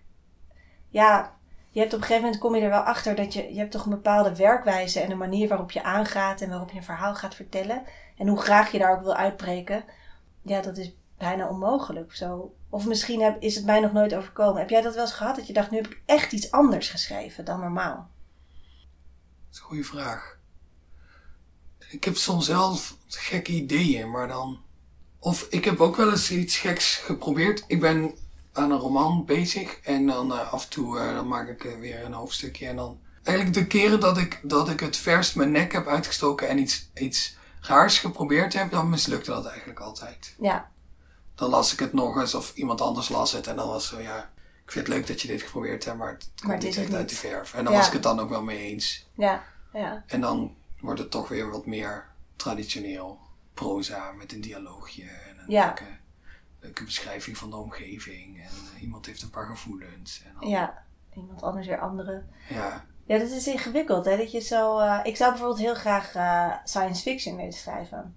ja, je hebt op een gegeven moment kom je er wel achter dat je, je hebt toch een bepaalde werkwijze en een manier waarop je aangaat en waarop je een verhaal gaat vertellen. En hoe graag je daar ook wil uitbreken. Ja, dat is bijna onmogelijk. Zo. Of misschien heb, is het mij nog nooit overkomen. Heb jij dat wel eens gehad? Dat je dacht, nu heb ik echt iets anders geschreven dan normaal. Is een goede vraag. Ik heb soms zelf gekke ideeën, maar dan... Of ik heb ook wel eens iets geks geprobeerd. Ik ben aan een roman bezig en dan uh, af en toe uh, dan maak ik uh, weer een hoofdstukje en dan... Eigenlijk de keren dat ik, dat ik het verst mijn nek heb uitgestoken en iets, iets raars geprobeerd heb, dan mislukte dat eigenlijk altijd. Ja. Dan las ik het nog eens of iemand anders las het en dan was zo, ja, vind het leuk dat je dit geprobeerd hebt, maar het komt Maar niet echt uit de verf. En dan Ja. was ik het dan ook wel mee eens. Ja, ja. En dan wordt het toch weer wat meer traditioneel proza met een dialoogje en een Ja. leuke, leuke beschrijving van de omgeving. En eh, iemand heeft een paar gevoelens. En dan, Ja. Iemand anders weer andere. ja. Ja, dat is ingewikkeld, hè? Dat je zo... eh, ik zou bijvoorbeeld heel graag eh, science fiction willen schrijven.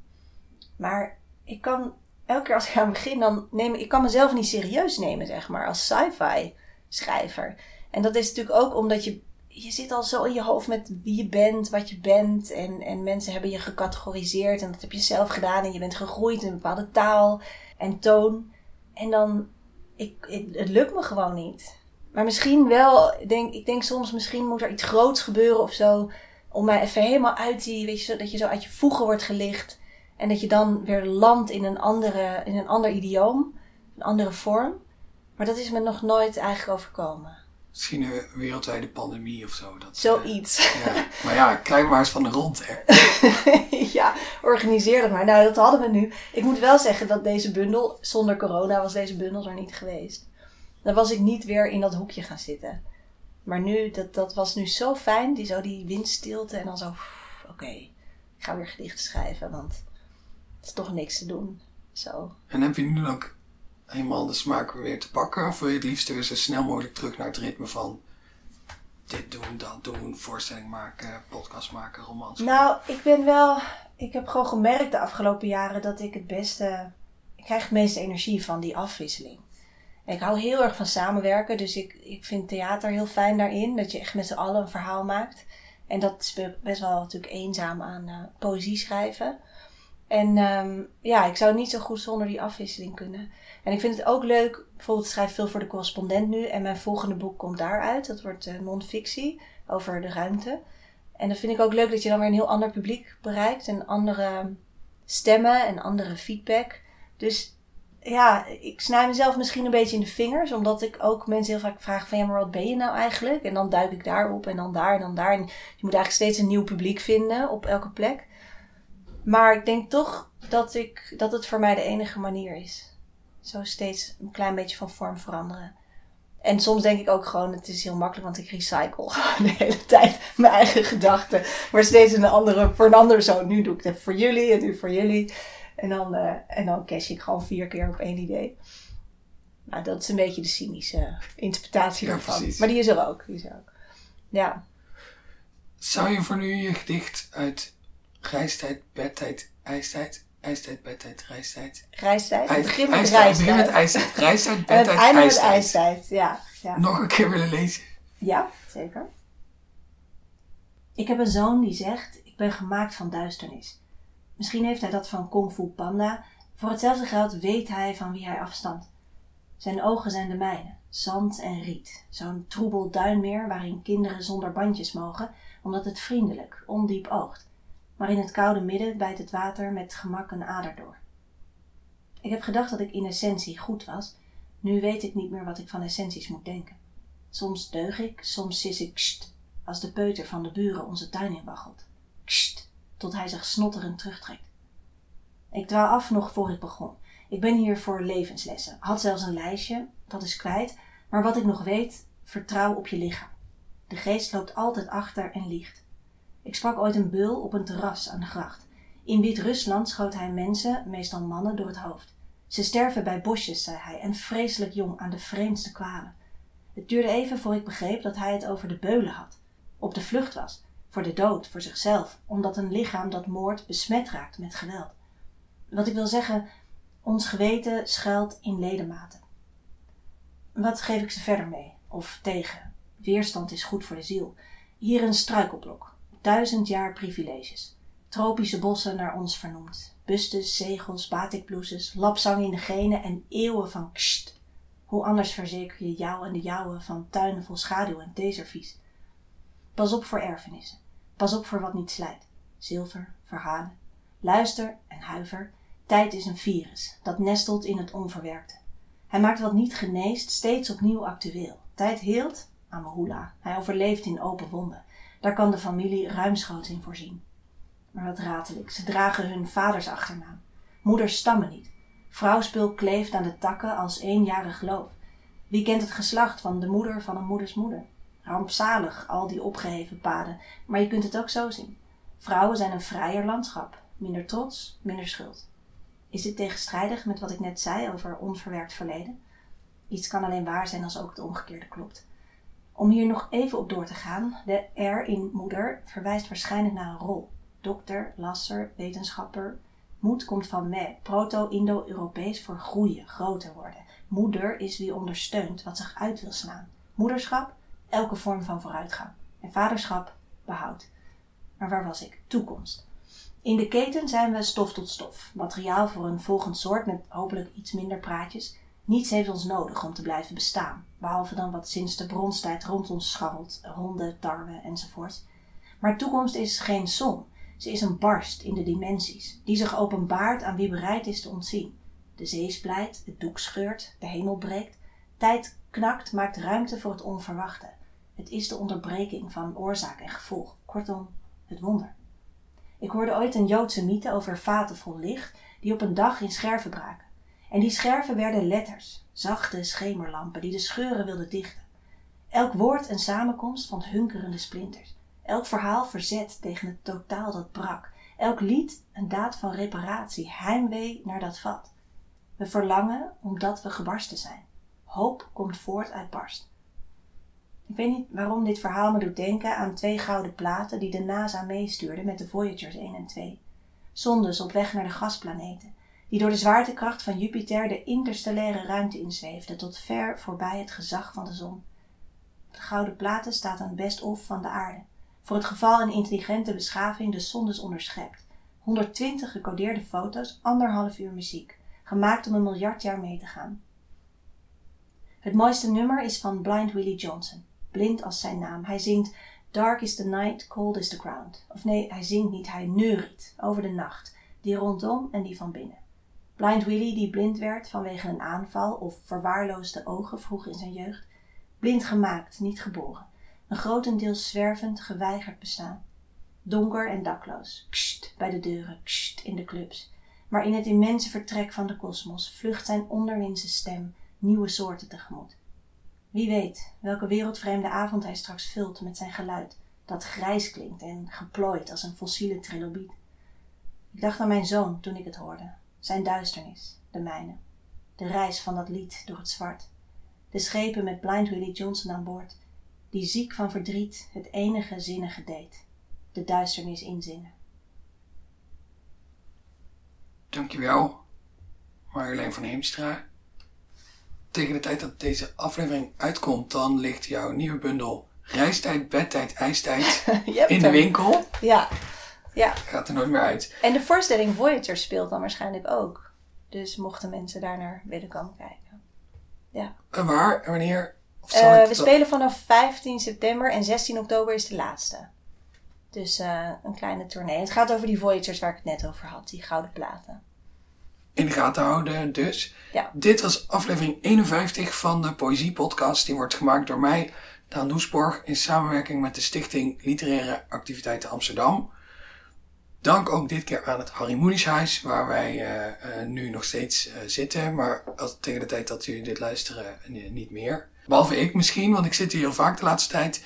Maar ik kan... Elke keer als ik aan begin, dan neem ik... Ik kan mezelf niet serieus nemen, zeg maar, als sci-fi schrijver. En dat is natuurlijk ook omdat je... Je zit al zo in je hoofd met wie je bent, wat je bent. En, en mensen hebben je gecategoriseerd. En dat heb je zelf gedaan. En je bent gegroeid in een bepaalde taal en toon. En dan... Ik, het lukt me gewoon niet. Maar misschien wel, denk, ik denk soms misschien moet er iets groots gebeuren of zo. Om mij even helemaal uit die, weet je, dat je zo uit je voegen wordt gelicht. En dat je dan weer landt in een, andere, in een ander idioom, een andere vorm. Maar dat is me nog nooit eigenlijk overkomen. Misschien een wereldwijde pandemie of zo. Dat, Zoiets. eh, ja. Maar ja, krijg maar eens van de grond, hè. ja, organiseer dat maar. Nou, dat hadden we nu. Ik moet wel zeggen dat deze bundel, zonder corona was deze bundel er niet geweest. Dan was ik niet weer in dat hoekje gaan zitten. Maar nu, dat, dat was nu zo fijn, die, zo die windstilte en dan zo, oké, ik ga weer gedichten schrijven, want is toch niks te doen. Zo. En heb je nu ook helemaal de smaak weer te pakken? Of wil je het liefst weer zo snel mogelijk terug naar het ritme van dit doen, dat doen, voorstelling maken, podcast maken, romans? Nou, ik ben wel. Ik heb gewoon gemerkt de afgelopen jaren dat ik het beste. Ik krijg het meeste energie van die afwisseling. En ik hou heel erg van samenwerken, dus ik, ik vind theater heel fijn daarin. Dat je echt met z'n allen een verhaal maakt. En dat is be- best wel natuurlijk eenzaam aan eh, poëzie schrijven. En ehm, ja, ik zou niet zo goed zonder die afwisseling kunnen. En ik vind het ook leuk, bijvoorbeeld schrijf veel voor de correspondent nu. En mijn volgende boek komt daaruit. Dat wordt eh, non-fictie over de ruimte. En dat vind ik ook leuk dat je dan weer een heel ander publiek bereikt. En andere stemmen en andere feedback. Dus ja, ik snij mezelf misschien een beetje in de vingers. Omdat ik ook mensen heel vaak vraag van ja, maar wat ben je nou eigenlijk? En dan duik ik daarop en dan daar en dan daar. En je moet eigenlijk steeds een nieuw publiek vinden op elke plek. Maar ik denk toch dat, ik, dat het voor mij de enige manier is. Zo steeds een klein beetje van vorm veranderen. En soms denk ik ook gewoon, het is heel makkelijk, want ik recycle gewoon de hele tijd mijn eigen gedachten. Maar steeds een andere, voor een ander zo. Nu doe ik het voor jullie en nu voor jullie. En dan, eh, en dan cash ik gewoon vier keer op één idee. Nou, dat is een beetje de cynische interpretatie daarvan. Maar die is er ook. Die is er ook. Ja. Zou je voor nu je gedicht uit reistijd, bedtijd, ijstijd, ijstijd, bedtijd, reistijd... Reistijd. Het begint met reistijd. begin met ijstijd, reistijd, En het bedtijd, einde met ijstijd. ijstijd. Ja, ja. Nog een keer willen lezen? Ja, zeker. Ik heb een zoon die zegt: Ik ben gemaakt van duisternis. Misschien heeft hij dat van Kung Fu Panda. Voor hetzelfde geld weet hij van wie hij afstamt. Zijn ogen zijn de mijne, zand en riet. Zo'n troebel duinmeer waarin kinderen zonder bandjes mogen, omdat het vriendelijk, ondiep oogt. Maar in het koude midden bijt het water met gemak een ader door. Ik heb gedacht dat ik in essentie goed was. Nu weet ik niet meer wat ik van essenties moet denken. Soms deug ik, soms sis ik kst, als de peuter van de buren onze tuin inwaggelt. Kst, tot hij zich snotterend terugtrekt. Ik dwaal af nog voor ik begon. Ik ben hier voor levenslessen. Had zelfs een lijstje, dat is kwijt, maar wat ik nog weet, vertrouw op je lichaam. De geest loopt altijd achter en liegt. Ik sprak ooit een beul op een terras aan de gracht. In Wit-Rusland schoot hij mensen, meestal mannen, door het hoofd. Ze sterven bij bosjes, zei hij, en vreselijk jong aan de vreemdste kwalen. Het duurde even voor ik begreep dat hij het over de beulen had. Op de vlucht was. Voor de dood, voor zichzelf. Omdat een lichaam dat moordt besmet raakt met geweld. Wat ik wil zeggen, ons geweten schuilt in ledematen. Wat geef ik ze verder mee? Of tegen? Weerstand is goed voor de ziel. Hier een struikelblok. Duizend jaar privileges. Tropische bossen naar ons vernoemd. Bustes, zegels, batikblouses, lapzang in de genen en eeuwen van kst. Hoe anders verzeker je jou en de jouwen van tuinen vol schaduw en theeservies. Pas op voor erfenissen. Pas op voor wat niet slijt. Zilver, verhalen. Luister en huiver. Tijd is een virus dat nestelt in het onverwerkte. Hij maakt wat niet geneest steeds opnieuw actueel. Tijd heelt, Amahula. Hij overleeft in open wonden. Daar kan de familie ruimschoots in voorzien. Maar wat ratelijk, ze dragen hun vaders achternaam. Moeders stammen niet. Vrouwspul kleeft aan de takken als eenjarig loof. Wie kent het geslacht van de moeder van een moeders moeder? Rampzalig, al die opgeheven paden, maar je kunt het ook zo zien. Vrouwen zijn een vrijer landschap, minder trots, minder schuld. Is dit tegenstrijdig met wat ik net zei over onverwerkt verleden? Iets kan alleen waar zijn als ook het omgekeerde klopt. Om hier nog even op door te gaan, de R in moeder verwijst waarschijnlijk naar een rol. Dokter, lasser, wetenschapper. Moed komt van me, proto-Indo-Europees voor groeien, groter worden. Moeder is wie ondersteunt wat zich uit wil slaan. Moederschap, elke vorm van vooruitgang. En vaderschap, behoud. Maar waar was ik? Toekomst. In de keten zijn we stof tot stof, materiaal voor een volgend soort met hopelijk iets minder praatjes. Niets heeft ons nodig om te blijven bestaan, behalve dan wat sinds de bronstijd rond ons scharrelt, honden, tarwe enzovoort. Maar toekomst is geen som, ze is een barst in de dimensies, die zich openbaart aan wie bereid is te ontzien. De zee splijt, het doek scheurt, de hemel breekt, tijd knakt, maakt ruimte voor het onverwachte. Het is de onderbreking van oorzaak en gevolg, kortom, het wonder. Ik hoorde ooit een Joodse mythe over vaten vol licht die op een dag in scherven braken. En die scherven werden letters, zachte schemerlampen die de scheuren wilden dichten. Elk woord een samenkomst van hunkerende splinters. Elk verhaal verzet tegen het totaal dat brak. Elk lied een daad van reparatie, heimwee naar dat vat. We verlangen omdat we gebarsten zijn. Hoop komt voort uit barst. Ik weet niet waarom dit verhaal me doet denken aan twee gouden platen die de NASA meestuurde met de Voyagers 1 en 2. Zondes op weg naar de gasplaneten, die door de zwaartekracht van Jupiter de interstellaire ruimte inzweefden tot ver voorbij het gezag van de zon. De gouden platen staat een best-of van de aarde, voor het geval een intelligente beschaving de zondes onderschept. 120 gecodeerde foto's, anderhalf uur muziek, gemaakt om een miljard jaar mee te gaan. Het mooiste nummer is van Blind Willie Johnson blind als zijn naam. Hij zingt Dark is the night, cold is the ground. Of nee, hij zingt niet, hij neuriet over de nacht, die rondom en die van binnen. Blind Willie, die blind werd vanwege een aanval of verwaarloosde ogen vroeg in zijn jeugd. Blind gemaakt, niet geboren. Een grotendeels zwervend, geweigerd bestaan. Donker en dakloos. Kst, bij de deuren, kst, in de clubs. Maar in het immense vertrek van de kosmos vlucht zijn onderwindse stem nieuwe soorten tegemoet. Wie weet welke wereldvreemde avond hij straks vult met zijn geluid, dat grijs klinkt en geplooid als een fossiele trilobiet. Ik dacht aan mijn zoon toen ik het hoorde, zijn duisternis, de mijne, de reis van dat lied door het zwart, de schepen met Blind Willie Johnson aan boord, die ziek van verdriet het enige zinnige deed, de duisternis inzingen. Dankjewel, Marjolein van Heemstra tegen de tijd dat deze aflevering uitkomt, dan ligt jouw nieuwe bundel Reistijd, Bedtijd, IJstijd in de winkel. Ja. Ja. Gaat er nooit meer uit. En de voorstelling Voyager speelt dan waarschijnlijk ook. Dus mochten mensen daar naar willen komen kijken. Ja. En waar en wanneer? Uh, we spelen vanaf 15 september en 16 oktober is de laatste. Dus uh, een kleine tournee. Het gaat over die Voyagers waar ik het net over had, die gouden platen in de gaten houden. Dus ja. dit was aflevering 51 van de Poëzie Podcast. Die wordt gemaakt door mij, Daan Doesborg, in samenwerking met de Stichting Literaire Activiteiten Amsterdam. Dank ook dit keer aan het Harry Moenishuis, waar wij uh, uh, nu nog steeds uh, zitten. Maar tegen de tijd dat jullie dit luisteren, niet meer. Behalve ik misschien, want ik zit hier heel vaak de laatste tijd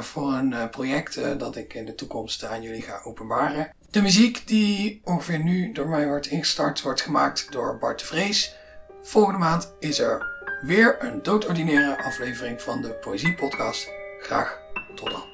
voor een project dat ik in de toekomst aan jullie ga openbaren. De muziek die ongeveer nu door mij wordt ingestart, wordt gemaakt door Bart de Vrees. Volgende maand is er weer een doodordinaire aflevering van de Poëzie Podcast. Graag tot dan.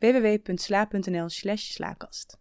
www.sla.nl/slaakast.